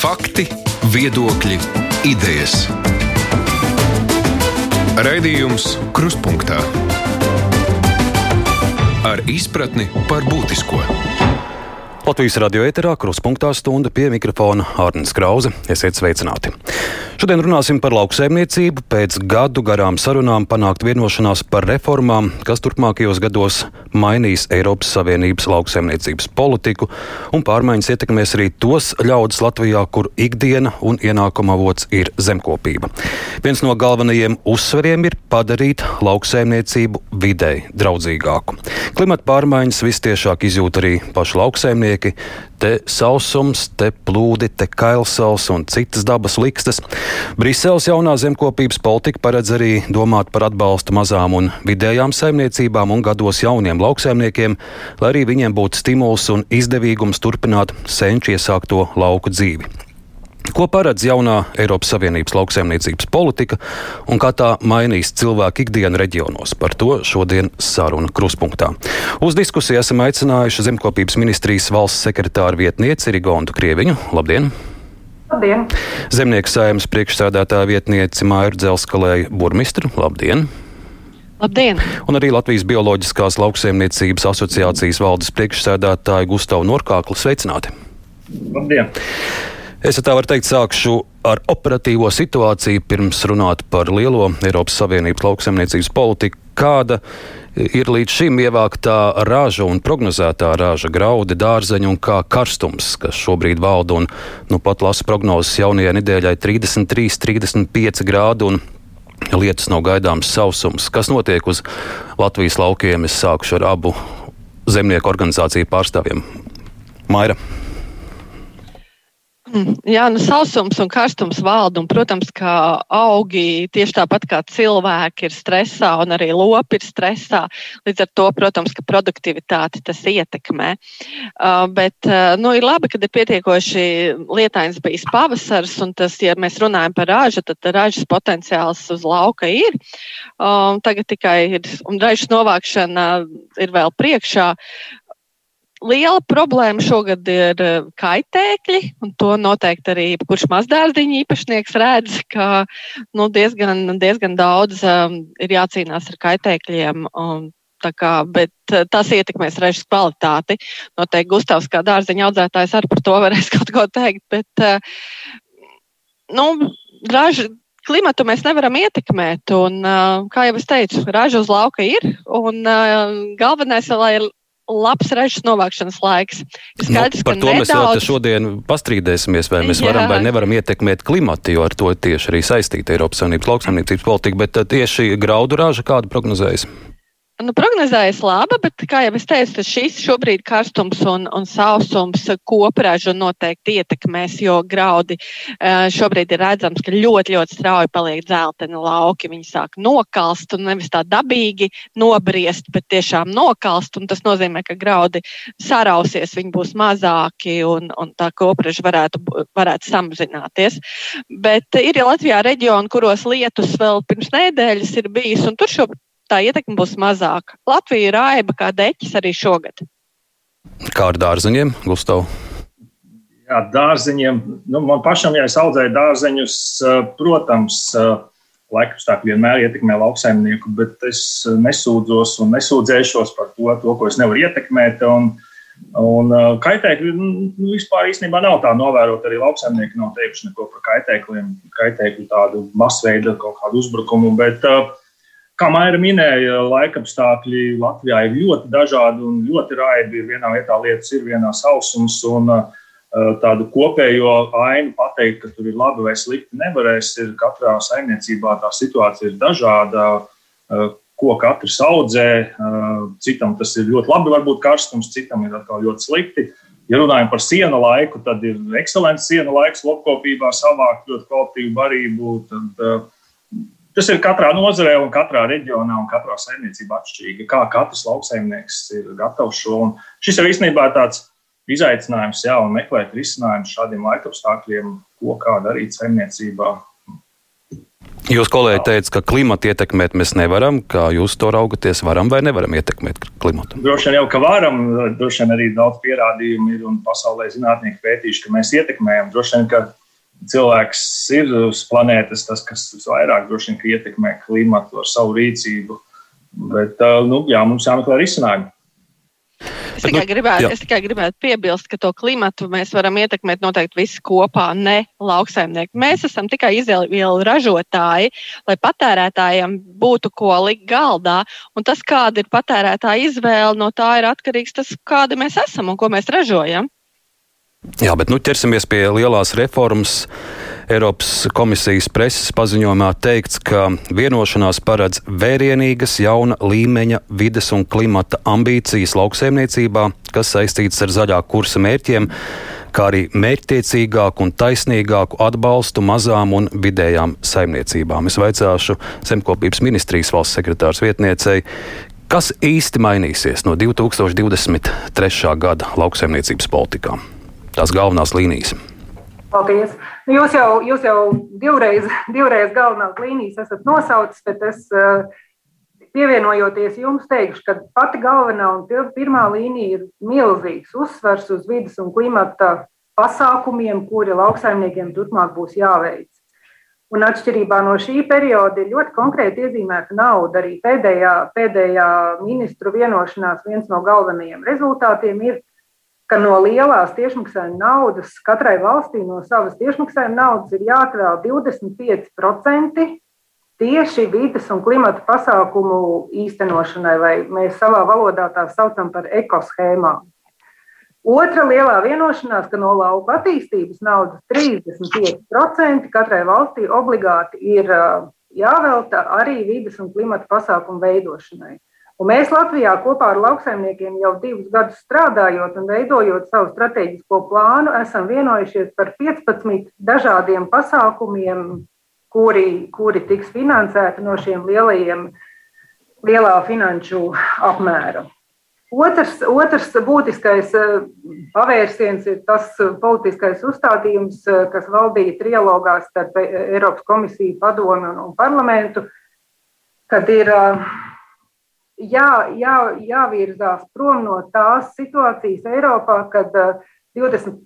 Fakti, viedokļi, idejas. Raidījums Kruspunkta ar izpratni par būtisko. Latvijas radio eterā kruspunktā stunda pie mikrofona Hārnas Krause. Esiet sveicināti! Šodien runāsim par lauksaimniecību. Pēc gadu garām sarunām panākt vienošanās par reformām, kas turpmākajos gados mainīs Eiropas Savienības lauksaimniecības politiku, un pārmaiņas ietekmēs arī tos ļaudis Latvijā, kur ikdiena un ienākuma avots ir zemkopība. Viens no galvenajiem uzsveriem ir padarīt lauksaimniecību videi draudzīgāku. Klimata pārmaiņas vistiešāk izjūt arī paši lauksaimnieki. Te sausums, te plūdi, te kailsals un citas dabas likstas. Briseles jaunā zemkopības politika paredz arī domāt par atbalstu mazām un vidējām saimniecībām un gados jauniem lauksaimniekiem, lai arī viņiem būtu stimuls un izdevīgums turpināt senču iesākto lauku dzīvi. Ko paredz jaunā Eiropas Savienības lauksaimniecības politika un kā tā mainīs cilvēku ikdienu reģionos? Par to šodien saruna kruspunktā. Uz diskusiju esam aicinājuši Zemkopības ministrijas valsts sekretāra vietnieci Rigondu Krieviņu. Labdien! Labdien! Zemnieku saimnes priekšsēdētāja vietnieci Māra Dzelskalēja burmistru. Labdien! Labdien! Un arī Latvijas Bioloģiskās lauksaimniecības asociācijas valdes priekšsēdētāja Gustavu Norkāklu sveicināti! Labdien! Es tā varu teikt, sākšu ar operatīvo situāciju, pirms runāt par lielo Eiropas Savienības lauksaimniecības politiku. Kāda ir līdz šim ievāktā raža un prognozētā raža, graudi, dārzeņi un kā karstums, kas šobrīd valda. Un, nu, pat lasu prognozes jaunajai nedēļai 33, 35 grādi. Un, Lietas nav gaidāms sausums. Kas notiek uz Latvijas laukiem? Es sākušu ar abu zemnieku organizāciju pārstāvjiem. Maira. Mm, jā, nu, sausums un karstums valda. Un, protams, ka augi tieši tāpat kā cilvēki ir stresā un arī lopi ir stresā. Līdz ar to, protams, ka produktivitāti tas ietekmē. Uh, bet uh, nu, ir labi, ka ir pietiekoši lietains bijis pavasars. Un tas, ja mēs runājam par ražu, tad ražas potenciāls uz lauka ir. Uh, tagad tikai ir, un ražas novākšana ir vēl priekšā. Liela problēma šogad ir eh, kaitēkļi, un to noteikti arī kurš mazdārziņa īpašnieks redz, ka nu, diezgan, diezgan daudz um, ir jācīnās ar kaitēkļiem. Un, kā, bet eh, tas ietekmēs režas kvalitāti. Noteikti Gustavs, kā dārziņa audzētājs, arī par to varēs kaut ko teikt. Bet, uh, nu, raža, klimatu mēs nevaram ietekmēt. Un, kā jau es teicu, raža uz lauka ir. Un, galvenais, lai labs ražas novākšanas laiks. Nu, skaidrs, nu, par to nedaudz... mēs šodien pastrīdēsimies, vai mēs Jā. varam vai nevaram ietekmēt klimatu, jo ar to tieši arī saistīta Eiropas Savienības lauksaimniecības politika, bet tieši graudu raža kādu prognozējas? Nu, prognozējas laba, bet, kā jau es teicu, šis šobrīd karstums un, un sausums kopražu noteikti ietekmēs, jo graudi eh, šobrīd ir redzams, ka ļoti, ļoti strauji paliek dzelteni lauki. Viņi sāk nokalst un nevis tā dabīgi nobriest, bet tiešām nokalst. Tas nozīmē, ka graudi sarausies, viņi būs mazāki un, un tā kopraža varētu, varētu samazināties. Bet ir ja Latvijā reģioni, kuros lietus vēl pirms nedēļas ir bijis, un tur šobrīd tā ietekme būs mazāka. Latvija ir aiba kā deķis arī šogad. Kā ar dārzeņiem, Gustav? Jā, dārzeņiem. Nu, man pašam, ja es audzēju dārzeņus, protams, laikapstākļi vienmēr ietekmē lauksaimnieku, bet es nesūdzos un nesūdzēšos par to, to ko es nevaru ietekmēt. Un, un kaitēkļi nu, vispār īstenībā nav tā novērot. Arī lauksaimnieki nav teikuši neko par kaitēkļiem, kaitēkļu tādu masveida kaut kādu uzbrukumu. Bet, uh, Kā Maija minēja, laikapstākļi Latvijā ir ļoti dažādi un ļoti raibi. Vienā vietā lietas ir vienā sausums, un uh, tādu kopējo ainu pateikt, ka tur ir labi vai slikti, nevarēs. Ir katrā saimniecībā tā situācija ir dažāda, uh, ko katrs audzē. Uh, citam tas ir ļoti labi, varbūt karstums, citam ir atkal ļoti slikti. Ja runājam par sienu laiku, tad ir ekscelents sienu laiks lopkopībā, savākt ļoti kvalitīvu barību. Tad, Tas ir katrā nozarē, un katrā reģionā un katrā saimniecībā atšķirīgi. Kā katrs lauksaimnieks ir gatavs šo. Un šis ir īstenībā tāds izaicinājums, jā, un meklēt risinājumu šādiem laikapstākļiem, ko kā darīt saimniecībā. Jūs kolēģi teica, ka klimatu ietekmēt mēs nevaram. Kā jūs to raugaties, varam vai nevaram ietekmēt klimatu? Droši vien jau, ka varam. Droši vien arī daudz pierādījumu ir un pasaulē zinātnieki pētījuši, ka mēs ietekmējam. Droši vien, ka cilvēks ir uz planētas tas, kas visvairāk droši vien ietekmē klimatu ar savu rīcību. Bet nu, jā, mums jāmeklē risinājumi. Es tikai, nu, gribētu, jā. es tikai gribētu piebilst, ka to klimatu mēs varam ietekmēt noteikti visi kopā, ne lauksaimnieki. Mēs esam tikai izvēlu ražotāji, lai patērētājiem būtu ko likt galdā. Un tas, kāda ir patērētāja izvēle, no tā ir atkarīgs tas, kāda mēs esam un ko mēs ražojam. Jā, bet nu ķersimies pie lielās reformas. Eiropas komisijas preses paziņojumā teikts, ka vienošanās paredz vērienīgas jauna līmeņa vides un klimata ambīcijas lauksaimniecībā, kas saistītas ar zaļā kursa mērķiem, kā arī mērķtiecīgāku un taisnīgāku atbalstu mazām un vidējām saimniecībām. Es vaicāšu Zemkopības ministrijas valsts sekretārs vietniecei, kas īsti mainīsies no 2023. gada lauksaimniecības politikām tās galvenās līnijas. Paldies. Nu, jūs jau, jūs jau divreiz, divreiz galvenās līnijas esat nosaucis, bet es uh, pievienojoties jums teikšu, ka pati galvenā un pirmā līnija ir milzīgs uzsvers uz vidas un klimata pasākumiem, kuri lauksaimniekiem turpmāk būs jāveic. Un atšķirībā no šī perioda ir ļoti konkrēti iezīmēta nauda. Arī pēdējā, pēdējā ministru vienošanās viens no galvenajiem rezultātiem ir ka no lielās tiešmaksājuma naudas katrai valstī no savas tiešmaksājuma naudas ir jāatvēl 25% tieši vidas un klimata pasākumu īstenošanai, vai mēs savā valodā tā saucam par ekoshēmām. Otra lielā vienošanās, ka no lauka attīstības naudas 35% katrai valstī obligāti ir jāvelta arī vidas un klimata pasākumu veidošanai. Un mēs Latvijā kopā ar lauksaimniekiem jau divus gadus strādājot un veidojot savu strateģisko plānu, esam vienojušies par 15 dažādiem pasākumiem, kuri, kuri tiks finansēti no šiem lielajiem, lielā finanšu apmēra. Otrs, otrs būtiskais eh, pavērsiens ir tas politiskais uzstādījums, eh, kas valdīja trialogā starp Eiropas komisiju, padomu un parlamentu, kad ir uh, jā, jā, jāvirzās prom no tās situācijas Eiropā, kad 20%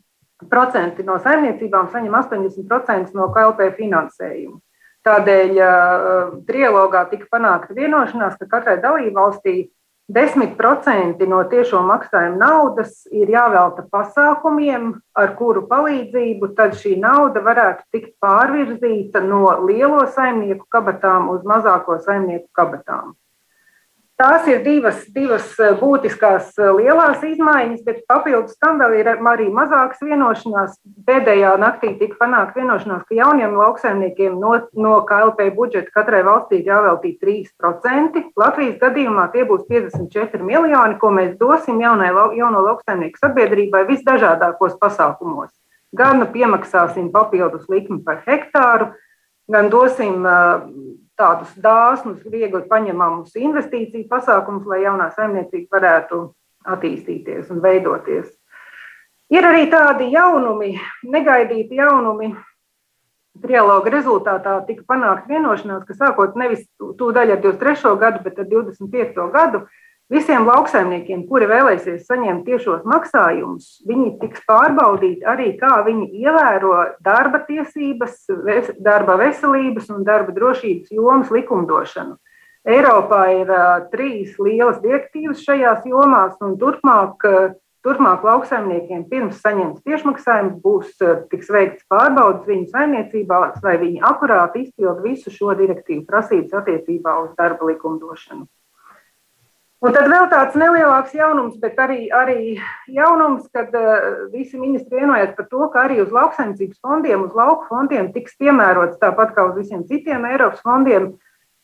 eh, no saimniecībām saņem 80% no KLP finansējuma. Tādēļ uh, trilogā tika panākta vienošanās, ka katrai dalībvalstī 10% no tiešo maksājumu naudas ir jāvelta pasākumiem, ar kuru palīdzību tad šī nauda varētu tikt pārvirzīta no lielo saimnieku kabatām uz mazāko saimnieku kabatām. Tās ir divas, divas eh, būtiskās eh, lielās izmaiņas, bet papildus tam vēl ir arī mazākas vienošanās. Pēdējā naktī tika panākta vienošanās, ka jauniem lauksaimniekiem no, no KLP budžeta katrai valstī ir jāveltī 3%. Latvijas gadījumā tie būs 54 miljoni, ko mēs dosim jaunai, jauno lauksaimnieku sabiedrībai visdažādākos pasākumos. Gan piemaksāsim papildus likmi par hektāru, gan dosim uh, tādus dāsnus, viegli paņemamus investīciju pasākumus, lai jaunā saimniecība varētu attīstīties un veidoties. Ir arī tādi jaunumi, negaidīti jaunumi. Trialoga rezultātā tika panākta vienošanās, ka sākot nevis tūdaļ ar 23. gadu, bet ar 25. gadu, Visiem lauksaimniekiem, kuri vēlēsies saņemt tiešos maksājumus, viņi tiks pārbaudīti arī, kā viņi ievēro darba tiesības, darba veselības un darba drošības jomas likumdošanu. Eiropā ir uh, trīs lielas direktīvas šajās jomās, un turpmāk, uh, turpmāk lauksaimniekiem pirms saņemt tiešmaksājumus būs uh, tiks veikts pārbaudas viņu saimniecībā, lai viņi akurāti izpild visu šo direktīvu prasības attiecībā uz darba likumdošanu. Un tad vēl tāds nelielāks jaunums, bet arī, arī jaunums, kad uh, visi ministri vienojas par to, ka arī uz lauksaimniecības fondiem, uz lauku fondiem tiks piemērots tāpat kā uz visiem citiem Eiropas fondiem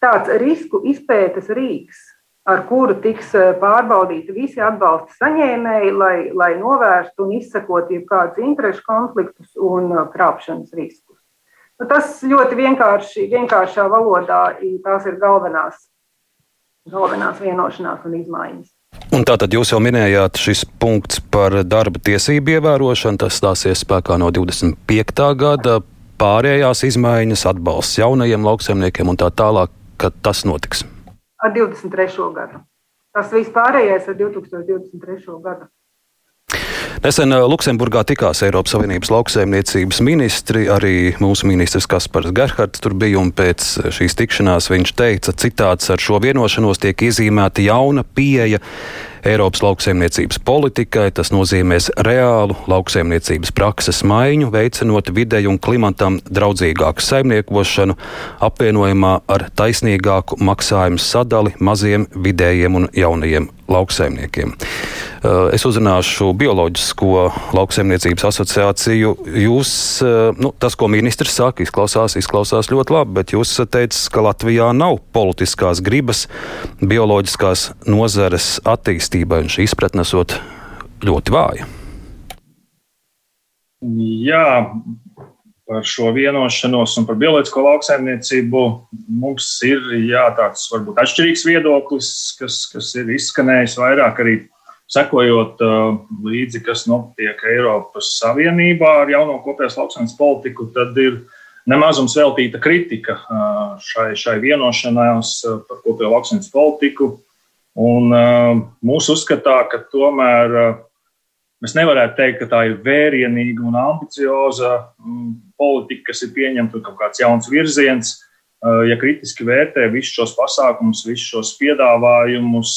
tāds risku izpētes rīks, ar kuru tiks eh, pārbaudīti visi atbalsta saņēmēji, lai, lai novērstu un izsekot jebkādus interešu konfliktus un eh, krāpšanas riskus. Nu, tas ļoti vienkārši, vienkāršā valodā tās ir galvenās galvenās vienošanās un izmaiņas. Un tātad jūs jau minējāt šis punkts par darba tiesību ievērošanu. Tas stāsies spēkā no 25. gada. pārējās izmaiņas, atbalsts jaunajiem lauksaimniekiem un tā tālāk, kad tas notiks? Ar 23. gadu. Tas viss pārējais ar 2023. gadu. Nesen uh, Luksemburgā tikās Eiropas Savienības lauksaimniecības ministri, arī mūsu ministrs Kaspars Gerhards tur bija, un pēc šīs tikšanās viņš teica, citāts ar šo vienošanos tiek iezīmēta jauna pieeja Eiropas lauksaimniecības politikai. Tas nozīmēs reālu lauksaimniecības prakses maiņu, veicinot videi un klimatam draudzīgāku saimniekošanu, apvienojumā ar taisnīgāku maksājumu sadali maziem, vidējiem un jaunajiem lauksaimniekiem. Uh, es uzrunāšu Bioloģisko lauksaimniecības asociāciju. Jūs, uh, nu, tas, ko ministrs saka, izklausās, izklausās ļoti labi, bet jūs teicat, ka Latvijā nav politiskās gribas bioloģiskās nozares attīstībai, un šī izpratne esot ļoti vāja. Jā, par šo vienošanos un par bioloģisko lauksaimniecību mums ir jā, tāds varbūt atšķirīgs viedoklis, kas, kas ir izskanējis vairāk arī sekojot uh, līdzi, kas notiek Eiropas Savienībā ar jauno kopējās lauksaimnes politiku, tad ir nemazums veltīta kritika uh, šai, šai vienošanās uh, par kopējo lauksaimnes politiku. Un mūsu uzskatā, ka tomēr mēs nevarētu teikt, ka tā ir vērienīga un ambicioza um, politika, kas ir pieņemta kaut kāds jauns virziens. Uh, ja kritiski vērtē visus šos pasākumus, visus šos piedāvājumus,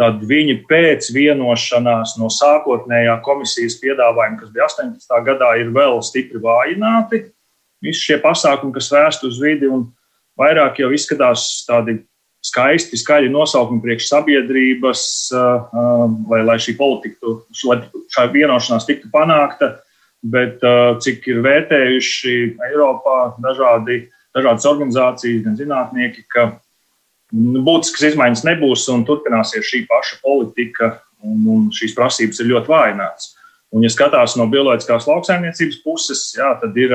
tad viņi pēc vienošanās no sākotnējā komisijas piedāvājuma, kas bija 18. gadā, ir vēl stipri vājināti. Visi šie pasākumi, kas vērsti uz vidi un vairāk jau izskatās tādi skaisti, skaļi nosaukumi priekš sabiedrības, lai, lai šī politika, lai šī vienošanās tiktu panākta. Bet cik ir vērtējuši Eiropā dažādi, dažādas organizācijas, gan zinātnieki, ka nu, būtiskas izmaiņas nebūs un turpināsies šī paša politika, un, un šīs prasības ir ļoti vājinātas. Un, ja skatās no bioloģiskās lauksaimniecības puses, jā, tad ir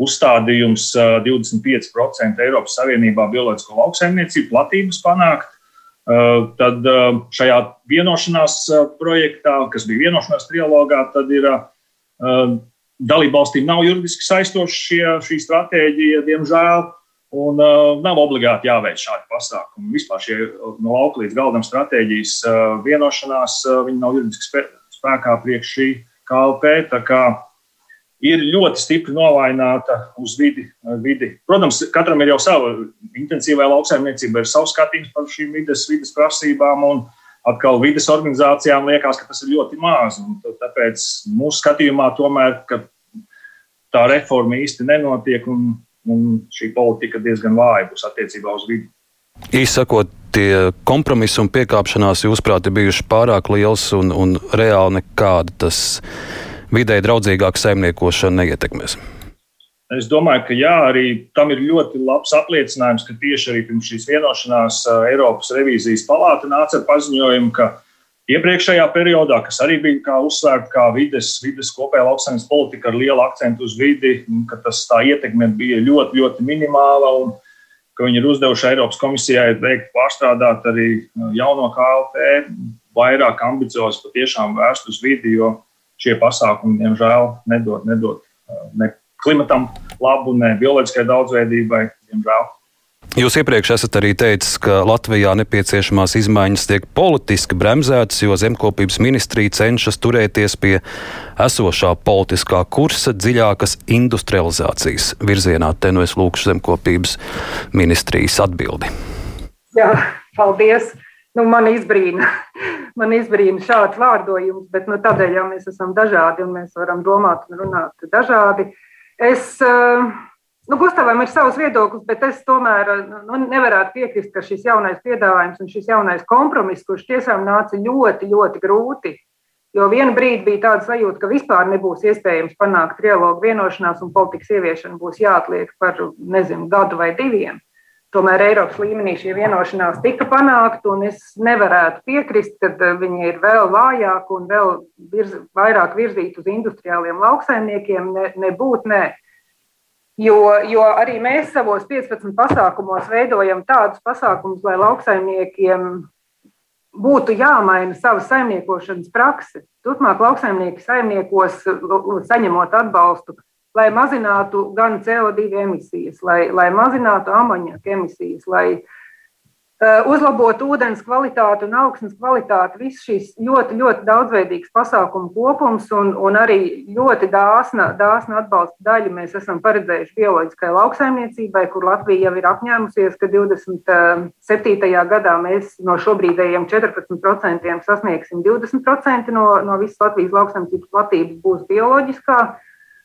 uzstādījums 25% Eiropas Savienībā bioloģisko lauksaimniecību platības panākt. Tad šajā vienošanās projektā, kas bija vienošanās trilogā, tad ir dalībvalstīm nav juridiski saistoša šī stratēģija, diemžēl, un nav obligāti jāveic šādi pasākumi. Vispār šie no lauka līdz galdam stratēģijas vienošanās, viņi nav juridiski spēkā priekš šī KLP. Tā kā ir ļoti stipri novaināta uz vidi. vidi. Protams, katram ir jau sava intensīvā lauksaimniecība, ir savs skatījums par šīm vides, vides prasībām. Un atkal vides organizācijām liekas, ka tas ir ļoti maz. Tāpēc mūsu skatījumā tomēr tā reforma īsti nenotiek un, un šī politika diezgan vāja būs attiecībā uz vidi. Īsakot, tie kompromisi un piekāpšanās, jūsuprāt, ir bijuši pārāk liels un, un reāli nekāda tas vidē draudzīgāka saimniekošana neietekmēs? Es domāju, ka jā, arī tam ir ļoti labs apliecinājums, ka tieši arī pirms šīs vienošanās Eiropas revīzijas palāta nāca ar paziņojumu, ka iepriekšējā periodā, kas arī bija kā uzsvērta kā vides, vides kopējā lauksaimnes politika ar lielu akcentu uz vidi, ka tas tā ietekme bija ļoti, ļoti minimāla un ka viņi ir uzdevuši Eiropas komisijai veikt pārstrādāt arī jauno KLP vairāk ambiciozi patiešām vērst uz vidi, jo šie pasākumi, diemžēl, nedod, nedod uh, ne klimatam labu, ne bioloģiskai daudzveidībai, diemžēl. Jūs iepriekš esat arī teicis, ka Latvijā nepieciešamās izmaiņas tiek politiski bremzētas, jo zemkopības ministrija cenšas turēties pie esošā politiskā kursa dziļākas industrializācijas virzienā. Te nu es lūkšu zemkopības ministrijas atbildi. Jā, paldies! Nu, man izbrīna, man izbrīna šāds vārdojums, bet nu, tādēļ jau mēs esam dažādi un mēs varam domāt un runāt dažādi. Es, eh, nu, Gustavam ir savs viedoklis, bet es tomēr nu, nevarētu piekrist, ka šis jaunais piedāvājums un šis jaunais kompromiss, kurš tiešām nāca ļoti, ļoti grūti, Jo vienu brīdi bija tāda sajūta, ka vispār nebūs iespējams panākt trialogu vienošanās, un politikas ieviešana būs jāatliek par nezinu, gadu vai diviem. Tomēr Eiropas līmenī šī vienošanās tika panākta, un es nevarētu piekrist, ka eh, viņi ir vēl vājāki un vēl virz, vairāk virzīti uz industriāliem lauksaimniekiem. Ne, nebūt, nē. Jo, jo arī mēs savos 15 pasākumos veidojam tādus pasākumus, lai lauksaimniekiem būtu jāmaina sava saimniekošanas prakse. Turpmāk lauksaimnieki saimniekos, saņemot atbalstu lai mazinātu gan CO2 emisijas, lai, lai mazinātu amoniaka emisijas, lai uh, Eh, uzlabot ūdens kvalitāti un augsnes kvalitāti. Viss šis ļoti, ļoti daudzveidīgs pasākumu kopums un, un arī ļoti dāsna, dāsna atbalsta daļa mēs esam paredzējuši bioloģiskai lauksaimniecībai, kur Latvija jau ir apņēmusies, ka 27. gadā mēs no šobrīdējiem 14% sasniegsim 20% no, no visas Latvijas lauksaimniecības platības būs bioloģiskā.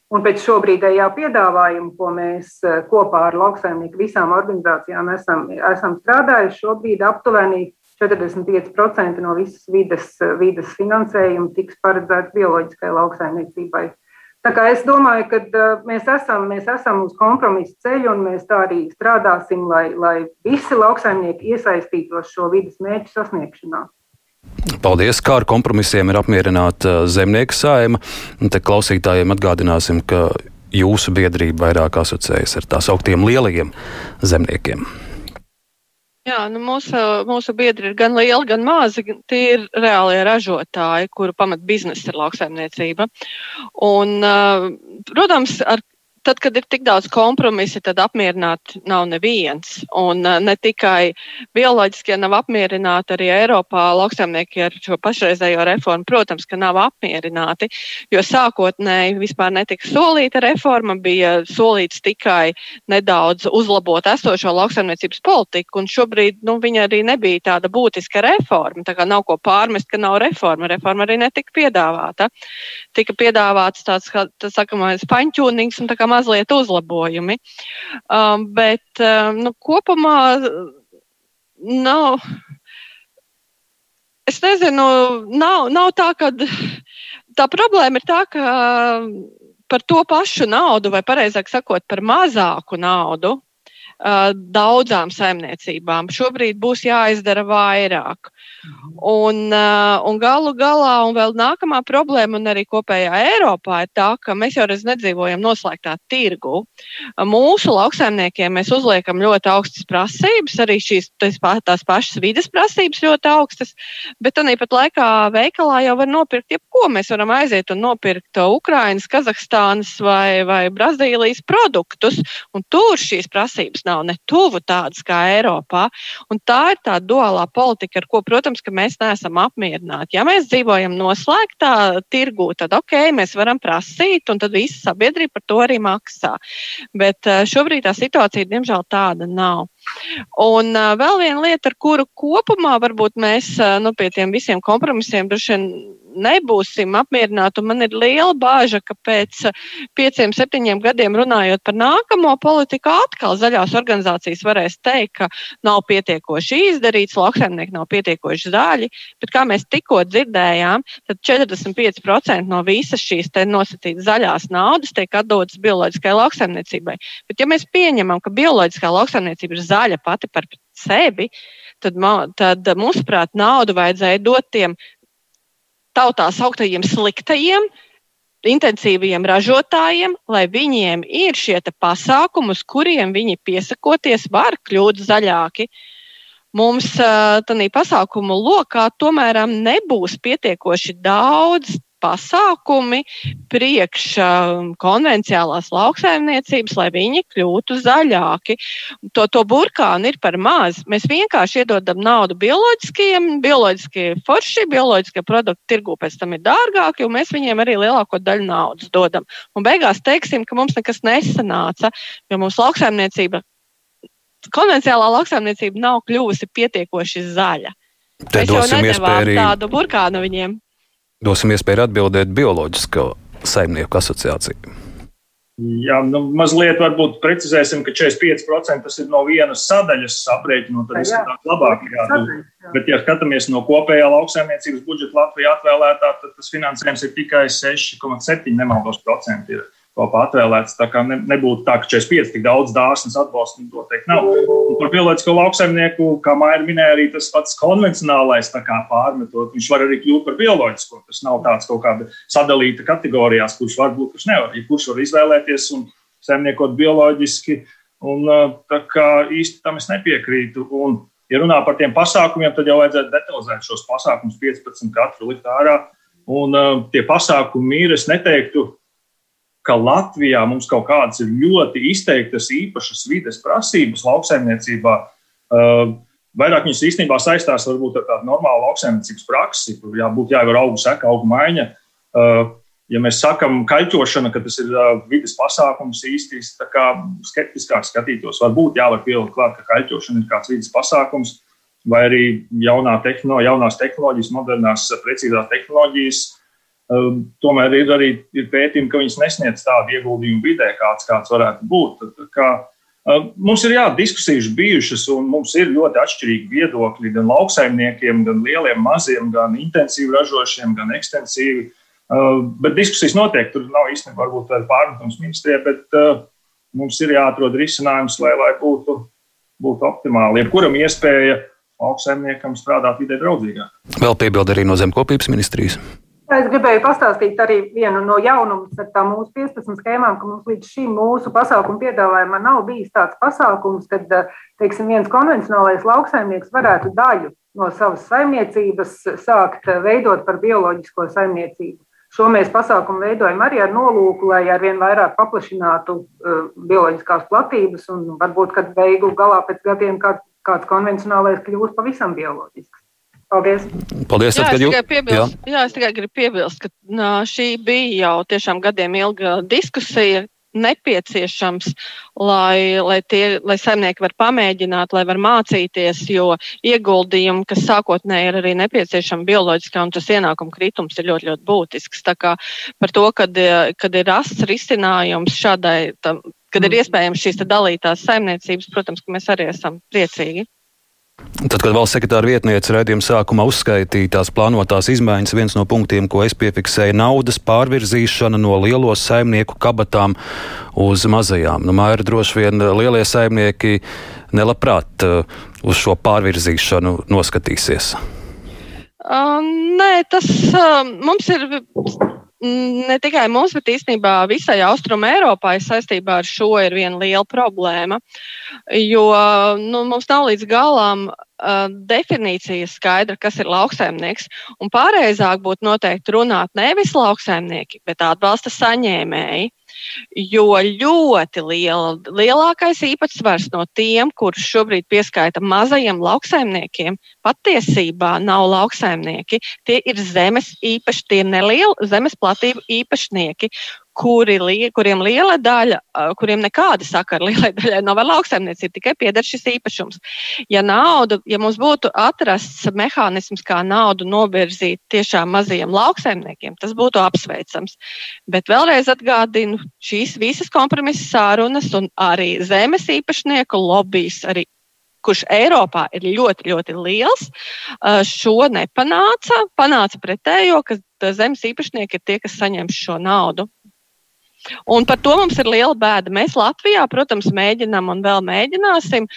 Un pēc šobrīdējā piedāvājuma, ko mēs eh, kopā ar lauksaimnieku visām organizācijām esam, esam strādājuši, šobrīd aptuveni 45% no visas vides, vides finansējuma tiks paredzēts bioloģiskai lauksaimniecībai. Tā kā es domāju, ka eh, mēs esam, mēs esam uz kompromisu ceļu un mēs tā arī strādāsim, lai, lai visi lauksaimnieki iesaistītos šo vidas mērķu sasniegšanā. Paldies, kā ar kompromisiem ir apmierināta zemnieku saima. Te klausītājiem atgādināsim, ka jūsu biedrība vairāk asociējas ar tās augtiem lielajiem zemniekiem. Jā, nu mūsu, mūsu biedri ir gan lieli, gan mazi. Tie ir reālie ražotāji, kuru pamat biznesa ir lauksaimniecība. Un, protams, ar tad, kad ir tik daudz kompromisu, tad apmierināt nav neviens. Un uh, ne tikai bioloģiskie nav apmierināti, arī Eiropā lauksaimnieki ar šo pašreizējo reformu, protams, ka nav apmierināti, jo sākotnēji vispār netika solīta reforma, bija solīts tikai nedaudz uzlabot esošo lauksaimniecības politiku, un šobrīd nu, viņa arī nebija tāda būtiska reforma. Tā kā nav ko pārmest, ka nav reforma. Reforma arī netika piedāvāta. Tika piedāvāts tāds, tā sakamais, paņķūnings un tā kā mazliet uzlabojumi. Um, bet um, nu, kopumā nav. Es nezinu, nav, nav tā, ka tā problēma ir tā, ka par to pašu naudu, vai precīzāk sakot, par mazāku naudu, daudzām saimniecībām šobrīd būs jāizdara vairāk. Un, un galu galā, un vēl nākamā problēma, un arī kopējā Eiropā, ir tā, ka mēs jau reiz nedzīvojam noslēgtā tirgu. Mūsu lauksaimniekiem mēs uzliekam ļoti augstas prasības, arī šīs tās pašas vidas prasības ļoti augstas, bet tāpat laikā veikalā jau var nopirkt jebko. Mēs varam aiziet un nopirkt Ukrainas, Kazahstānas vai, vai Brazīlijas produktus, un tur šīs prasības nav ne tuvu tādas kā Eiropā. Un tā ir tā duālā politika, ar ko, protams, mēs neesam apmierināti. Ja mēs dzīvojam noslēgtā tirgū, tad ok, mēs varam prasīt, un tad visa sabiedrība par to arī maksā. Bet eh, šobrīd tā situācija, diemžēl, tāda nav. Un uh, vēl viena lieta, ar kuru kopumā varbūt mēs uh, nu, pie tiem visiem kompromisiem droši vien nebūsim apmierināti. Man ir liela bāža, ka pēc pieciem, septiņiem gadiem runājot par nākamo politiku, atkal zaļās organizācijas varēs teikt, ka nav pietiekoši izdarīts, lauksaimnieki nav pietiekoši zaļi. Bet kā mēs tikko dzirdējām, tad 45% no visas šīs nosacītas zaļās naudas tiek atdotas bioloģiskai lauksaimniecībai. Bet ja mēs pieņemam, ka bioloģiskā lauksaimniecība ir zaļa pati par sevi, tad, tad mūsuprāt, naudu vajadzēja dot tiem tautā sauktajiem sliktajiem, intensīviem ražotājiem, lai viņiem ir šie pasākumi, uz kuriem viņi piesakoties, var kļūt zaļāki. Mums tādā pasākumu lokā tomēr nebūs pietiekoši daudz pasākumi priekš um, konvenciālās lauksaimniecības, lai viņi kļūtu zaļāki. To, to burkānu ir par maz. Mēs vienkārši iedodam naudu bioloģiskiem, bioloģiskie forši, bioloģiskie produkti tirgū pēc tam ir dārgāki, un mēs viņiem arī lielāko daļu naudas dodam. Un beigās teiksim, ka mums nekas nesanāca, jo mums lauksaimniecība, konvenciālā lauksaimniecība nav kļuvusi pietiekoši zaļa. Te Mēs jau nedavām arī... tādu burkānu viņiem. Dosim iespēju atbildēt bioloģisko saimnieku asociāciju. Jā, nu, mazliet varbūt precizēsim, ka 45% tas ir no vienas sadaļas aprēķinu, tad tas ir labāk. Jā, bet, ja skatāmies no kopējā lauksaimniecības budžeta Latvijā atvēlētā, tad tas finansējums ir tikai 6,7 nemaldos procenti. Ir kopā atvēlēts. Tā kā ne, nebūtu tā, ka 45 tik daudz dārsnes atbalsta, nu, noteikti nav. Un par bioloģisko lauksaimnieku, kā Maija minēja, arī tas pats konvencionālais pārmetot, viņš var arī kļūt par bioloģisko. Tas nav tāds kaut kāda sadalīta kategorijās, kurš var būt, kurš nevar. Ja kurš var izvēlēties un saimniekot bioloģiski, un tā kā īsti tam es nepiekrītu. Un, ja runā par tiem pasākumiem, tad jau vajadzētu detalizēt šos pasākumus, 15 katru likt ārā. Un uh, tie pasākumi ir, es neteiktu, ka Latvijā mums kaut kādas ir ļoti izteiktas īpašas vides prasības lauksaimniecībā. Vairāk viņas īstenībā saistās varbūt ar tādu normālu lauksaimniecības praksi, kur jābūt jāievēro augu seka, augu maiņa. Ja mēs sakām, kaļķošana, ka tas ir vidas pasākums, īsti skeptiskāk skatītos, varbūt jāvar pielikt klāt, ka kaļķošana ir kāds vidas pasākums, vai arī jaunā tehno, jaunās tehnoloģijas, modernās, precīzās tehnoloģijas tomēr ir arī ir pētījumi, ka viņas nesniedz tādu ieguldījumu vidē, kāds, kāds varētu būt. Kā, ehm, mums ir jā, diskusijas bijušas, un mums ir ļoti atšķirīgi viedokļi gan lauksaimniekiem, gan lieliem, maziem, gan intensīvi ražošiem, gan ekstensīvi. Ehm, bet diskusijas notiek, tur nav īstenībā varbūt tāda pārmetums ministrijai, bet mums ir jāatrod risinājums, lai, lai būtu, būtu optimāli. Jebkuram iespēja lauksaimniekam strādāt vidē draudzīgāk. Vēl piebilda arī no zemkopības ministrijas. Es gribēju pastāstīt arī vienu no jaunumiem ar tām mūsu 15 schēmām, ka mums līdz šim mūsu pasākumu piedāvājumā nav bijis tāds pasākums, kad teiksim, viens konvencionālais lauksaimnieks varētu daļu no savas saimniecības sākt veidot par bioloģisko saimniecību. Šo mēs pasākumu veidojam arī ar nolūku, lai arvien vairāk paplašinātu uh, bioloģiskās platības un varbūt, kad beigu galā pēc gadiem kāds, kāds konvencionālais kļūs pavisam bioloģisks. Paldies! Paldies jā, tad, es piebilst, jā. jā, es tikai gribu piebilst, ka nā, šī bija jau tiešām gadiem ilga diskusija, nepieciešams, lai, lai, tie, lai saimnieki var pamēģināt, lai var mācīties, jo ieguldījumi, kas sākotnēji ir arī nepieciešami bioloģiskā, un tas ienākuma kritums ir ļoti, ļoti būtisks. Tā kā par to, kad, kad ir rasts risinājums šādai, tam, kad ir mm. iespējams šīs dalītās saimniecības, protams, ka mēs arī esam priecīgi. Tad, kad valsts sekretāra vietniece raidījuma sākumā uzskaitīja tās plānotās izmaiņas, viens no punktiem, ko es piefiksēju, ir naudas pārvirzīšana no lielo saimnieku kabatām uz mazajām. Nu, Māra droši vien lielie saimnieki nelabprāt uh, uz šo pārvirzīšanu noskatīsies. Uh, nē, tas uh, mums ir ne tikai mums, bet īstenībā visai Austrum Eiropai saistībā ar šo ir viena liela problēma. Jo nu, mums nav līdz galam definīcija skaidra, kas ir lauksaimnieks. Un pareizāk būtu noteikti runāt nevis lauksaimnieki, bet atbalsta saņēmēji. Jo ļoti liela, lielākais īpatsvars no tiem, kurus šobrīd pieskaita mazajiem lauksaimniekiem, patiesībā nav lauksaimnieki. Tie ir zemes īpaši, tie ir nelieli zemes platību īpašnieki, kuri, kuriem liela daļa, kuriem nekāda sakara lielai daļai nav ar lauksaimniecību, tikai pieder šis īpašums. Ja nauda, ja mums būtu atrasts mehānisms, kā naudu novirzīt tiešām mazajiem lauksaimniekiem, tas būtu apsveicams. Bet vēlreiz atgādinu, šīs visas kompromisa sārunas un arī zemes īpašnieku lobbyis arī kurš Eiropā ir ļoti, ļoti liels, šo nepanāca. Panāca pretējo, ka zemes īpašnieki ir tie, kas saņem šo naudu. Un par to mums ir liela bēda. Mēs Latvijā, protams, mēģinām un vēl mēģināsim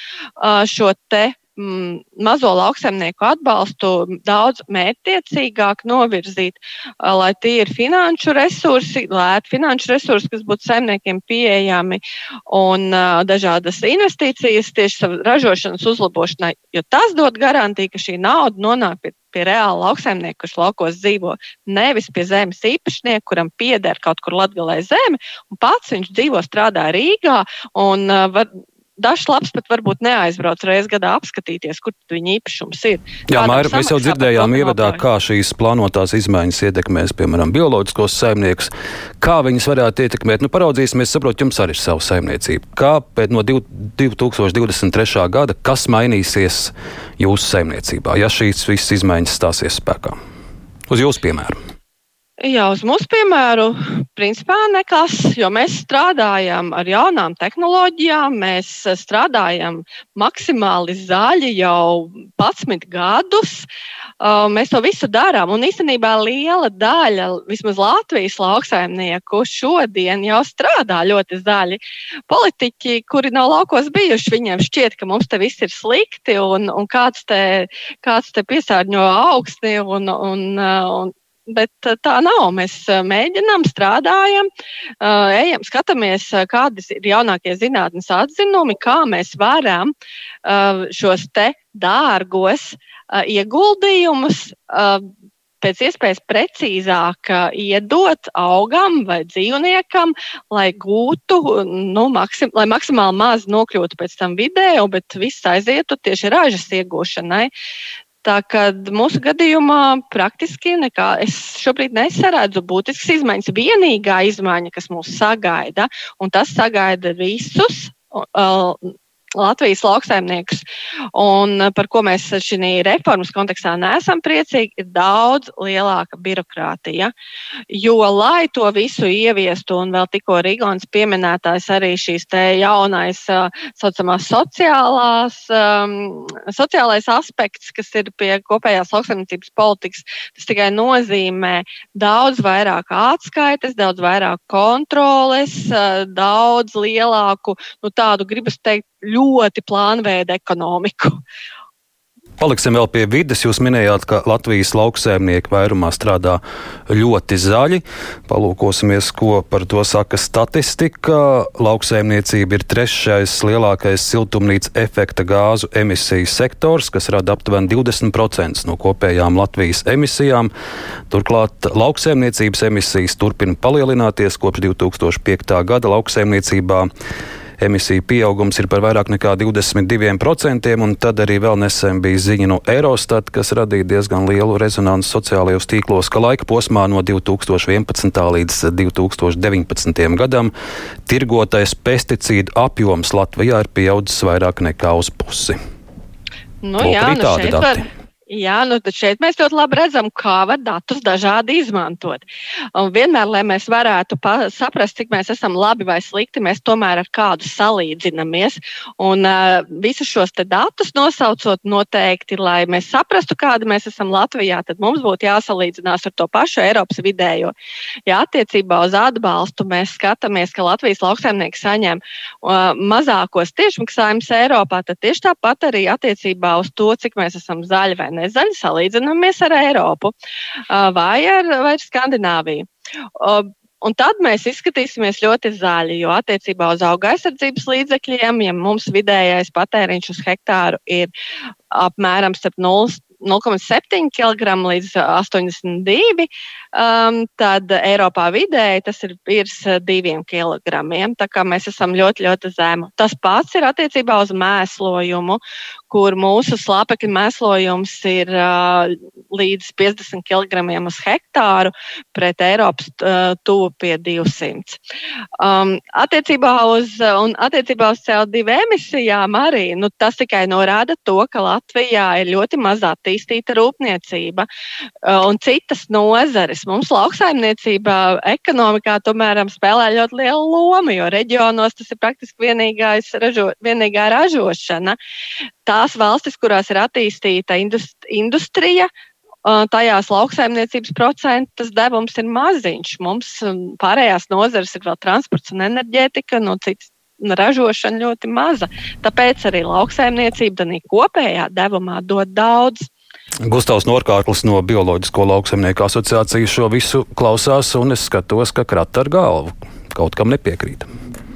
šo te mazo lauksaimnieku atbalstu daudz mērķtiecīgāk novirzīt, lai tie ir finanšu resursi, lēti finanšu resursi, kas būtu saimniekiem pieejami un dažādas investīcijas tieši ražošanas uzlabošanai, jo tas dod garantiju, ka šī nauda nonāk pie pie reāla lauksaimnieka, kurš laukos dzīvo, nevis pie zemes īpašnieka, kuram pieder kaut kur latgalē zeme, un pats viņš dzīvo, strādā Rīgā un var, dažs labs pat varbūt neaizbrauc reizes gadā apskatīties, kur viņa īpašums ir. Jā, Maira, mēs jau dzirdējām ievadā, kā šīs plānotās izmaiņas ietekmēs, piemēram, bioloģiskos saimniekus, kā viņas varētu ietekmēt. Nu, paraudzīsimies, saprot, jums arī ir sava saimniecība. Kā pēc no 2023. gada, kas mainīsies jūsu saimniecībā, ja šīs visas izmaiņas stāsies spēkā? Uz jūsu piemēru. Jā, uz mūsu piemēru, principā nekas, jo mēs strādājam ar jaunām tehnoloģijām, mēs strādājam maksimāli zaļi jau 11 gadus. Mēs to visu darām, un īstenībā liela daļa, vismaz Latvijas lauksaimnieku, šodien jau strādā ļoti zaļi. Politiķi, kuri nav laukos bijuši, viņiem šķiet, ka mums te viss ir slikti, un, un kāds, te, kāds te piesārņo augstni, un, un, un bet eh, tā nav. Mēs eh, mēģinām, strādājam, eh, ejam, skatāmies, kādas ir jaunākie zinātnes atzinumi, kā mēs varam šos te dārgos ieguldījumus pēc iespējas precīzāk iedot augam vai dzīvniekam, lai gūtu, nu, maksim, lai maksimāli maz nokļūtu pēc tam video, bet viss aizietu tieši ražas iegūšanai. Tā kā mūsu gadījumā praktiski nekā es šobrīd nesaredzu būtiskas izmaiņas. Vienīgā izmaiņa, kas mūs sagaida, un tas sagaida visus Latvijas lauksaimniekus. Un par ko mēs šī reformas kontekstā neesam priecīgi, ir daudz lielāka birokrātija. Jo, lai to visu ieviestu, un vēl tikko Rīgons pieminētājs arī šīs te jaunais, saucamās sociālās, um, sociālais aspekts, kas ir pie kopējās lauksaimniecības politikas, tas tikai nozīmē daudz vairāk atskaites, daudz vairāk kontroles, daudz lielāku, nu tādu gribas teikt, ļoti plānveida ekonomiku. Paliksim vēl pie vidas. Jūs minējāt, ka Latvijas lauksēmnieki vairumā strādā ļoti zaļi. Palūkosimies, ko par to saka statistika. Lauksēmniecība ir trešais lielākais siltumnīca efekta gāzu emisiju sektors, kas rada aptuveni 20% no kopējām Latvijas emisijām. Turklāt lauksēmniecības emisijas turpina palielināties kopš 2005. gada lauksēmniecībā emisiju pieaugums ir par vairāk nekā 22%, un tad arī vēl nesen bija ziņa no Eurostat, kas radīja diezgan lielu rezonanci sociālajos tīklos, ka laika posmā no 2011. līdz 2019. gadam tirgotais pesticīdu apjoms Latvijā ir pieaudzis vairāk nekā uz pusi. Nu, Lūk, jā, nu šeit dati. var Jā, nu tad šeit mēs ļoti labi redzam, kā var datus dažādi izmantot. Un vienmēr, lai mēs varētu saprast, cik mēs esam labi vai slikti, mēs tomēr ar kādu salīdzinamies. Un uh, visus šos datus nosaucot noteikti, lai mēs saprastu, kāda mēs esam Latvijā, tad mums būtu jāsalīdzinās ar to pašu Eiropas vidējo. Ja attiecībā uz atbalstu mēs skatāmies, ka Latvijas lauksaimnieki saņem uh, mazākos tiešmaksājumus Eiropā, tad tieši tāpat arī attiecībā uz to, cik mēs esam zaļi vai ne nezaļi, salīdzinamies ar Eiropu vai ar, vai ar Skandināviju. Un tad mēs izskatīsimies ļoti zaļi, jo attiecībā uz auga aizsardzības līdzekļiem, ja mums vidējais patēriņš uz hektāru ir apmēram 0,7 kg līdz 82 um, tad Eiropā vidēji tas ir virs diviem kilogramiem. Tā kā mēs esam ļoti, ļoti zemu. Tas pats ir attiecībā uz mēslojumu, kur mūsu slāpekļa mēslojums ir uh, līdz 50 kg uz hektāru, pret Eiropas uh, tuvu pie 200. Um, attiecībā, uz, un attiecībā uz CO2 emisijām arī nu, tas tikai norāda to, ka Latvijā ir ļoti maz attīstīta rūpniecība uh, un citas nozares valstis. Mums lauksaimniecībā, ekonomikā tomēr spēlē ļoti lielu lomu, jo reģionos tas ir praktiski ražo, vienīgā ražošana. Tās valstis, kurās ir attīstīta industrija, tajās lauksaimniecības procentas devums ir maziņš. Mums pārējās nozares ir vēl transports un enerģētika, no citas ražošana ļoti maza. Tāpēc arī lauksaimniecība kopējā devumā dod daudz. Gustavs Norkārklis no Bioloģisko lauksaimnieku asociācijas šo visu klausās, un es skatos, ka krata ar galvu kaut kam nepiekrīt.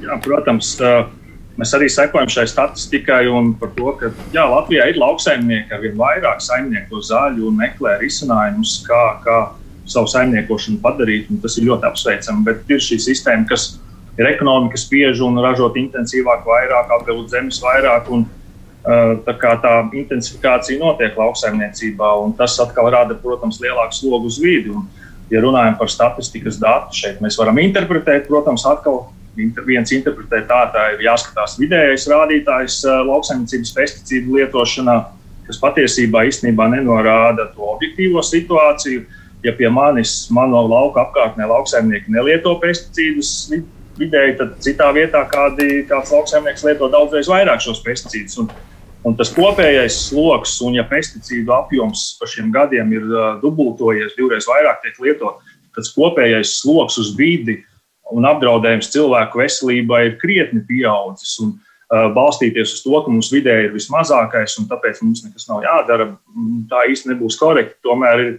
Jā, protams, mēs arī sekojam šai statistikai un par to, ka jā, Latvijā ir lauksaimnieki ar vien vairāk saimnieku zāļu un meklē risinājumus, kā, kā savu saimniekošanu padarīt. Tas ir ļoti apsveicami, bet ir šī sistēma, kas ir ekonomika spiež un ražot intensīvāk, vairāk, apgūt zemes vairāk. Un, tā kā tā intensifikācija notiek lauksaimniecībā, un tas atkal rada, protams, lielāku slogu uz vidi. Un, ja runājam par statistikas datu, šeit mēs varam interpretēt, protams, atkal viens interpretē tā, tā ir jāskatās vidējais rādītājs eh, lauksaimniecības pesticīdu lietošanā, kas patiesībā īstenībā nenorāda to objektīvo situāciju. Ja pie manis, mano lauka apkārtnē, lauksaimnieki nelieto pesticīdus vidēji, tad citā vietā kādi, kāds lauksaimnieks lieto daudzreiz vairāk šos pesticīdus. Un, Un tas kopējais sloks, un ja pesticīdu apjoms pa šiem gadiem ir uh, dubultojies, divreiz vairāk tiek lietot, tad kopējais sloks uz vidi un apdraudējums cilvēku veselībai ir krietni pieaudzis. Un, uh, balstīties uz to, ka mums vidē ir vismazākais, un tāpēc mums nekas nav jādara, tā īsti nebūs korekti. Tomēr ir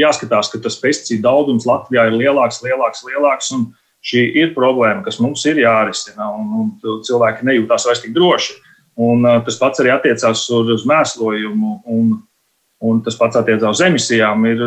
jāskatās, ka tas pesticīdu daudzums Latvijā ir lielāks, lielāks, lielāks. Šī ir problēma, kas mums ir jārisina, un, un cilvēki nejūtās vairs tik droši. Un, uh, tas pats arī attiecās uz, mēslojumu, un, un tas pats attiecās uz emisijām. Ir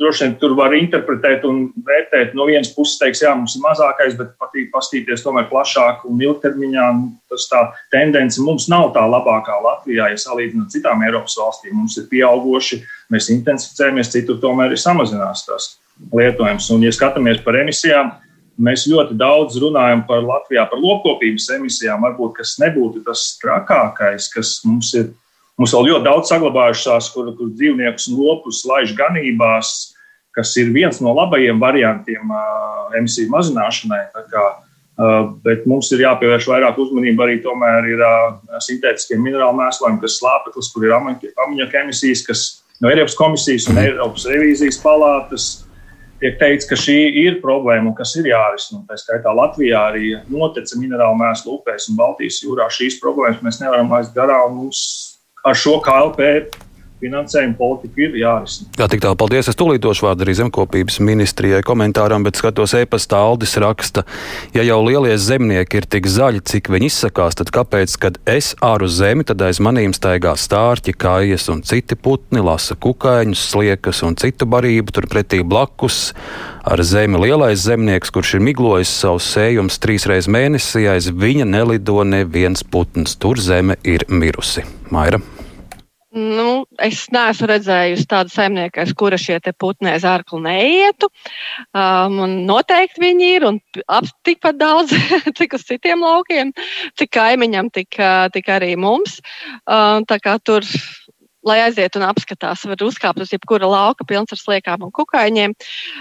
droši vien tur var interpretēt un vērtēt. No vienas puses, teiks, jā, mums ir mazākais, bet patīk pastīties tomēr plašāk un ilgtermiņā. Tas tā tendence mums nav tā labākā Latvijā, ja salīdzinām ar citām Eiropas valstīm. Mums ir pieauguši, mēs intensificējamies, citur tomēr ir samazinās tas lietojums. Un, ja skatāmies par emisijām, mēs ļoti daudz runājam par Latvijā, par lopkopības emisijām. Varbūt tas nebūtu tas trakākais, kas mums ir Mums vēl ļoti daudz saglabājušās, kur, kur dzīvniekus un lopus laiž ganībās, kas ir viens no labajiem variantiem uh, emisiju mazināšanai. Kā, uh, bet mums ir jāpievērš vairāk uzmanība arī tomēr ir uh, sintētiskiem minerālu mēslojumiem, kas slāpeklis, kur ir amoniaka emisijas, kas no Eiropas komisijas un Eiropas revīzijas palātas tiek teikts, ka šī ir problēma kas ir jārisina. Tā skaitā Latvijā arī notece minerālu mēslu upēs un Baltijas jūrā. Šīs problēmas mēs nevaram aizst garām. Mums ar šo KLP finansējuma politika ir jārisina. Jā, tik tālu paldies. Es tūlīt došu vārdu arī zemkopības ministrijai komentāram, bet skatos e-pastā Aldis raksta, ja jau lielie zemnieki ir tik zaļi, cik viņi izsakās, tad kāpēc, kad es āru zemi, tad aiz manīm staigā stārķi, kājas un citi putni, lasa kukaiņus, sliekas un citu barību, turpretī blakus ar zemi lielais zemnieks, kurš ir miglojis savus sējumus trīs reizes mēnesī, aiz viņa nelido neviens putns. Tur zeme ir mirusi. Maira. Nu, es neesmu redzējusi tādu saimnieku, kura šie putni aiz ārklu neietu. Um, noteikti viņi ir un ap tikpat daudz, cik uz citiem laukiem, cik kaimiņam, tik, tik arī mums. Um, tā kā tur lai aiziet un apskatās, var uzkāpt uz jebkura lauka, pilns ar sliekām un kukaiņiem.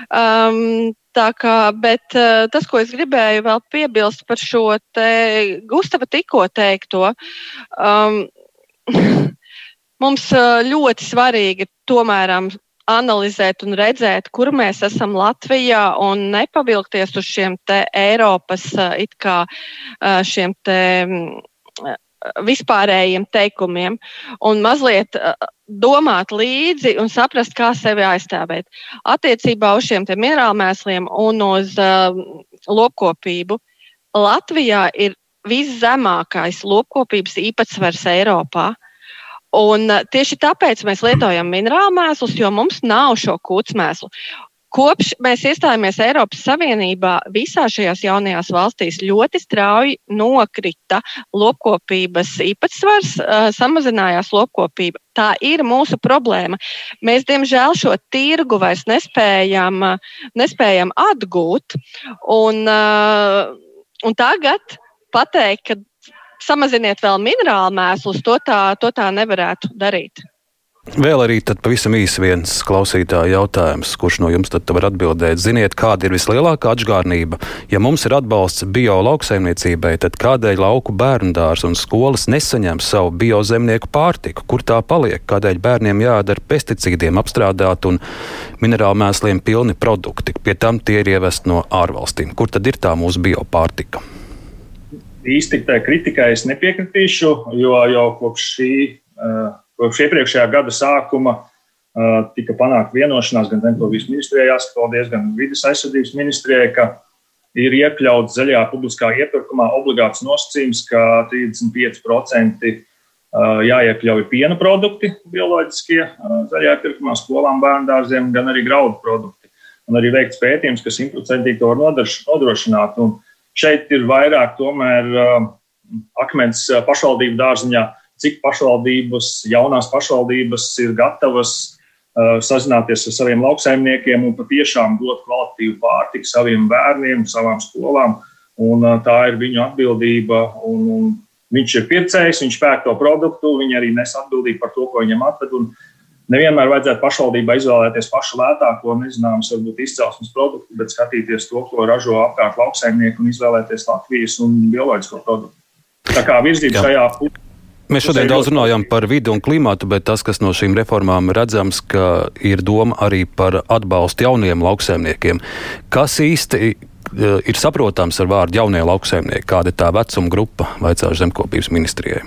Um, kā, bet uh, tas, ko es gribēju vēl piebilst par šo Gustava tikko teikto, um, mums uh, ļoti svarīgi tomēr analizēt un redzēt, kur mēs esam Latvijā un nepavilkties uz šiem te Eiropas uh, it kā uh, šiem te vispārējiem teikumiem un mazliet uh, domāt līdzi un saprast, kā sevi aizstāvēt. Attiecībā uz šiem minerālmēsliem un uz uh, lopkopību Latvijā ir viszemākais lopkopības īpatsvars Eiropā. Un uh, tieši tāpēc mēs lietojam minerālmēslus, jo mums nav šo kūtsmēslu. Kopš mēs iestājāmies Eiropas Savienībā, visās šajās jaunajās valstīs ļoti strauji nokrita lopkopības īpatsvars, samazinājās lopkopība. Tā ir mūsu problēma. Mēs, diemžēl, šo tirgu vairs nespējam, nespējam atgūt. Un, un tagad pateikt, ka samaziniet vēl minerālu mēslus, to tā, to tā nevarētu darīt. Vēl arī pavisam īsi viens klausītāja jautājums, kurš no jums tad var atbildēt. Ziniet, kāda ir vislielākā atgādnība? Ja mums ir atbalsts bio lauksaimniecībai, tad kādēļ lauku bērndārs un skolas nesaņem savu biozemnieku pārtiku? Kur tā paliek? Kādēļ bērniem jādara pesticīdiem apstrādāt un minerālu mēsliem pilni produkti? Pie tam tie ir ievest no ārvalstīm. Kur tad ir tā mūsu biopārtika? Īsti tā kritikai es nepiekritīšu, jo jau kopš šī. Uh, Kopš iepriekšējā gada sākuma uh, tika panākta vienošanās gan Zemkopības ministrijai, jāsaka, gan vidas aizsardzības ministrijai, ka ir iekļauts zaļajā publiskā iepirkumā obligāts nosacījums, ka 35% jāiekļauj piena produkti, bioloģiskie zaļajā iepirkumā, skolām, bērnu dārziem, gan arī graudu produkti. Un arī veikts pētījums, ka simtprocentīgi to var nodrošināt. Un šeit ir vairāk tomēr akmens pašvaldību dārziņā cik pašvaldības, jaunās pašvaldības ir gatavas uh, sazināties ar saviem lauksaimniekiem un patiešām dot kvalitīvu pārtiku saviem bērniem, savām skolām. Un, uh, tā ir viņu atbildība. Un, un viņš ir pircējs, viņš pērk to produktu, viņi arī nes atbildību par to, ko viņam atved. Un nevienmēr vajadzētu pašvaldībai izvēlēties pašu lētāko, nezināmas, varbūt izcelsmes produktu, bet skatīties to, ko ražo apkārt lauksaimnieki un izvēlēties Latvijas un bioloģisko produktu. Tā kā virzība šajā pusē Mēs šodien daudz runājam par vidi un klimatu, bet tas, kas no šīm reformām redzams, ka ir doma arī par atbalstu jauniem lauksaimniekiem. Kas īsti e, ir saprotams ar vārdu jaunie lauksaimnieki? Kāda ir tā vecuma grupa, vaicāšu zemkopības ministrijai?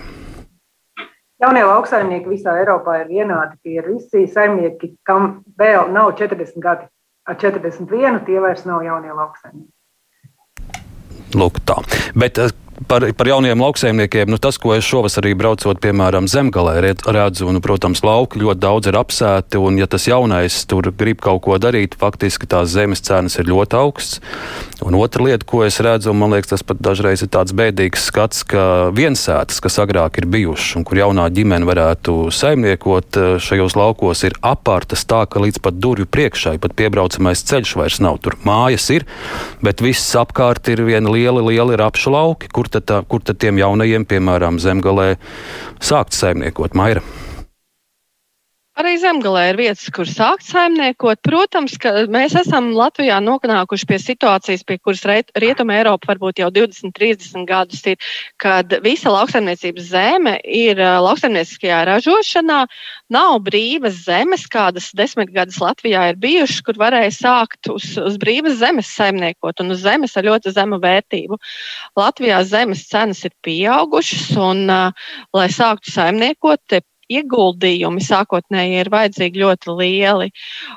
Jaunie lauksaimnieki visā Eiropā ir vienādi. Tie ir visi saimnieki, kam vēl nav 40 gadi. Ar 41 tie vairs nav jaunie lauksaimnieki. Lūk, tā. Bet par, par jauniem lauksaimniekiem, nu, tas, ko es šovasarī braucot, piemēram, zemgalē, redzu, un, protams, lauki ļoti daudz ir apsēti, un, ja tas jaunais tur grib kaut ko darīt, faktiski tās zemes cenas ir ļoti augstas. Un otra lieta, ko es redzu, un man liekas, tas pat dažreiz ir tāds bēdīgs skats, ka viensētas, kas agrāk ir bijušas, un kur jaunā ģimene varētu saimniekot eh, šajos laukos, ir apārtas tā, ka līdz pat durvju priekšai pat piebraucamais ceļš vairs nav. Tur mājas ir, bet viss apkārt ir viena liela, liela rapšu lauki. Kur tad, tā, kur tad tiem jaunajiem, piemēram, zemgalē, sākt saimniekot Maira? Arī zemgalē ir vietas, kur sākt saimniekot. Protams, ka mēs esam Latvijā nonākuši pie situācijas, pie kuras Rietuma Eiropa varbūt jau 20, 30 gadus ir, kad visa lauksaimniecības zeme ir lauksaimnieciskajā ražošanā. Nav brīvas zemes, kādas desmit gadus Latvijā ir bijušas, kur varēja sākt uz, uz brīvas zemes saimniekot un uz zemes ar ļoti zemu vērtību. Latvijā zemes cenas ir pieaugušas un, lai sāktu saimniekot, ieguldījumi sākotnēji ir vajadzīgi ļoti lieli.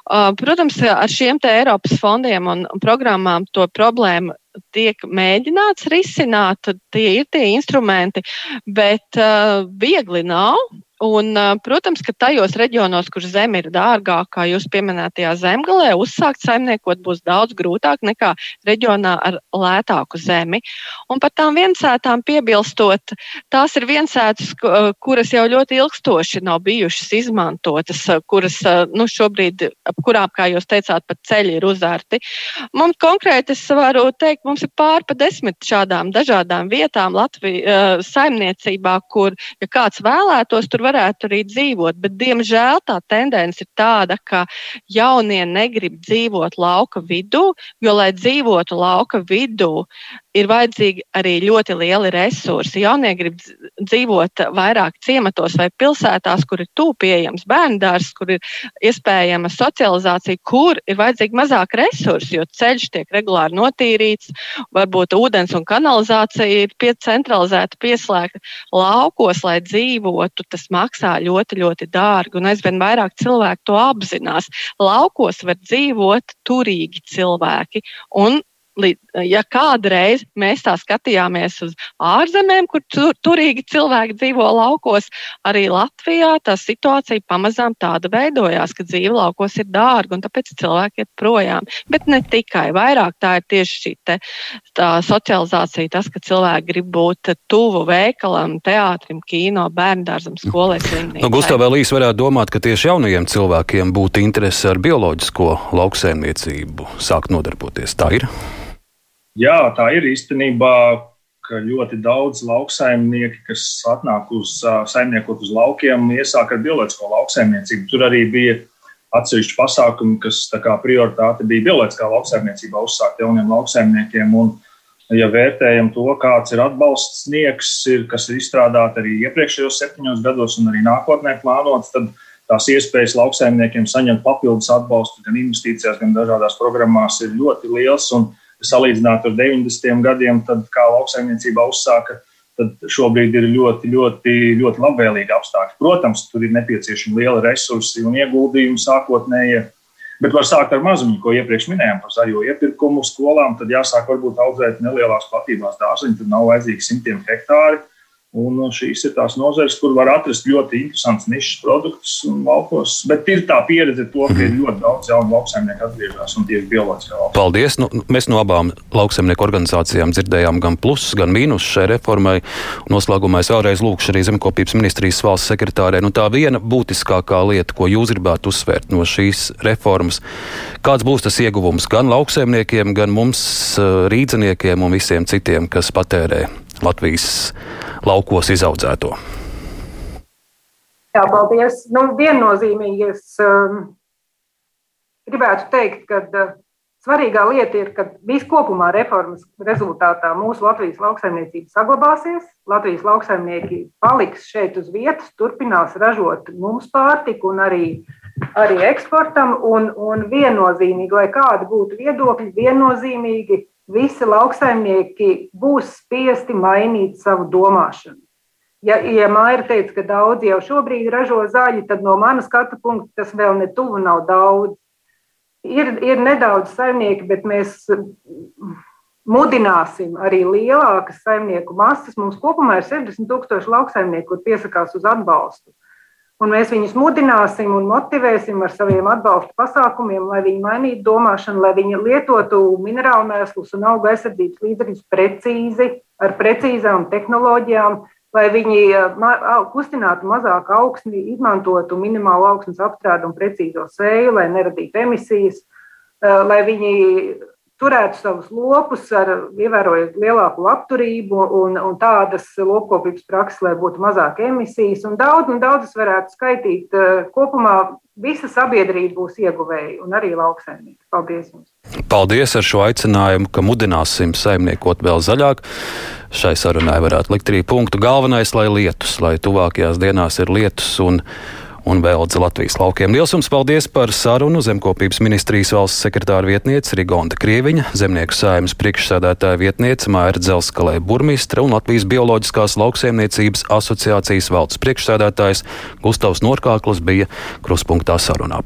Uh, protams, ar šiem te Eiropas fondiem un programmām to problēmu tiek mēģināts risināt, tie ir tie instrumenti, bet uh, viegli nav. Un, protams, ka tajos reģionos, kur zeme ir dārgāka, kā jūs pieminētajā zemgalē, uzsākt saimniekot būs daudz grūtāk nekā reģionā ar lētāku zemi. Un par tām viensētām piebilstot, tās ir viensētas, kuras jau ļoti ilgstoši nav bijušas izmantotas, kuras nu, šobrīd, ap kurām, kā jūs teicāt, pat ceļi ir uzārti. Mums konkrēti es varu teikt, mums ir pār pa desmit šādām dažādām vietām Latvijas saimniecībā, kur, ja kāds vēlētos, tur varētu arī dzīvot. Bet, diemžēl, tā tendence ir tāda, ka jaunie negrib dzīvot lauka vidū, jo, lai dzīvotu lauka vidū, ir vajadzīgi arī ļoti lieli resursi. Jaunie grib dzīvot vairāk ciematos vai pilsētās, kur ir tūpējams bērndārs, kur ir iespējama socializācija, kur ir vajadzīgi mazāk resursi, jo ceļš tiek regulāri notīrīts, varbūt ūdens un kanalizācija ir centralizēta, pieslēgta laukos, lai dzīvotu. Tas maksā ļoti, ļoti dārgi, un aizvien vairāk cilvēku to apzinās. Laukos var dzīvot turīgi cilvēki, un ja kādreiz mēs tā skatījāmies uz ārzemēm, kur tur, turīgi cilvēki dzīvo laukos, arī Latvijā tā situācija pamazām tāda veidojās, ka dzīve laukos ir dārga un tāpēc cilvēki iet projām. Bet ne tikai, vairāk tā ir tieši šī te, socializācija, tas, ka cilvēki grib būt tuvu veikalam, teātrim, kino, bērndārzam, skolai, slimnīcai. Nu, Gustav vēl īsi varētu domāt, ka tieši jaunajiem cilvēkiem būtu interese ar bioloģisko lauksēmniecību sākt nodarboties. Tā ir. Jā, tā ir īstenībā, ka ļoti daudz lauksaimnieki, kas atnāk uz saimniekot uz laukiem, iesāk ar bioloģisko lauksaimniecību. Tur arī bija atsevišķi pasākumi, kas kā prioritāte bija bioloģiskā lauksaimniecībā uzsākt jauniem lauksaimniekiem. Un, ja vērtējam to, kāds ir atbalsts sniegs, ir, kas ir izstrādāts arī iepriekšējos septiņos gados un arī nākotnē plānots, tad tās iespējas lauksaimniekiem saņemt papildus atbalstu gan investīcijās, gan dažādās programmās ir ļoti liels. Un, salīdzināt ar 90. gadiem, tad kā lauksaimniecībā uzsāka, tad šobrīd ir ļoti, ļoti, ļoti labvēlīgi apstākļi. Protams, tur ir nepieciešami lieli resursi un ieguldījumi sākotnējie. Bet var sākt ar mazumu, ko iepriekš minējām par zaļo iepirkumu skolām. Tad jāsāk varbūt audzēt nelielās platībās dārziņus, tad nav vajadzīgi simtiem hektāru Un šīs ir tās nozares, kur var atrast ļoti interesants nišas produktus un laukos. Bet ir tā pieredze, to, ka ir mhm. ļoti daudz jaunu lauksaimnieku atgriežas un tieši bioloģiskā lauka. Paldies! Nu, mēs no abām lauksaimnieku organizācijām dzirdējām gan plusus, gan mīnusus šai reformai. Noslēgumā es vēlreiz lūkšu arī Zemkopības ministrijas valsts sekretārē. Nu, tā viena būtiskākā lieta, ko jūs gribētu uzsvērt no šīs reformas, kāds būs tas ieguvums gan lauksaimniekiem, gan mums rīdziniekiem un visiem citiem, kas patērē Latvijas laukos izaudzēto? Jā, paldies. Nu, viennozīmīgi es um, gribētu teikt, ka uh, svarīgā lieta ir, ka viskopumā reformas rezultātā mūsu Latvijas lauksaimniecība saglabāsies. Latvijas lauksaimnieki paliks šeit uz vietas, turpinās ražot mums pārtiku un arī, arī eksportam. Un, un viennozīmīgi, lai kādi būtu viedokļi, viennozīmīgi visi lauksaimnieki būs spiesti mainīt savu domāšanu. Ja, ja Maija teica, ka daudzi jau šobrīd ražo zaļu, tad no manas skatu punkta tas vēl ne tuvu nav daudz. Ir, ir nedaudz saimnieki, bet mēs mudināsim arī lielākas saimnieku masas. Mums kopumā ir 60 tūkstoši lauksaimnieku, kur piesakās uz atbalstu. Un mēs viņus mudināsim un motivēsim ar saviem atbalsta pasākumiem, lai viņi mainītu domāšanu, lai viņi lietotu minerālu mēslus un auga aizsardzības līdzekļus precīzi, ar precīzām tehnoloģijām, lai viņi kustinātu mazāku augsni, izmantotu minimālu augsnes apstrādi un precīzo sēju, lai neradītu emisijas, lai viņi turētu savus lopus, ar, ievērojot lielāku labturību un, un tādas lopkopības prakses, lai būtu mazāk emisijas. Un daudz, un daudzas varētu skaitīt. Eh, kopumā visa sabiedrība būs ieguvēja un arī lauksaimnieki. Paldies jums! Paldies ar šo aicinājumu, ka mudināsim saimniekot vēl zaļāk. Šai sarunai varētu likt arī punktu. Galvenais, lai lietus, lai tuvākajās dienās ir lietus un un veldze Latvijas laukiem. Lielas jums paldies par sarunu Zemkopības ministrijas valsts sekretāra vietniece Rigonda Krieviņa, Zemnieku saimas priekšsēdētāja vietniece Māra Dzelskalē burmistra un Latvijas bioloģiskās lauksēmniecības asociācijas valsts priekšsēdētājs Gustavs Norkāklis bija kruspunktā sarunā.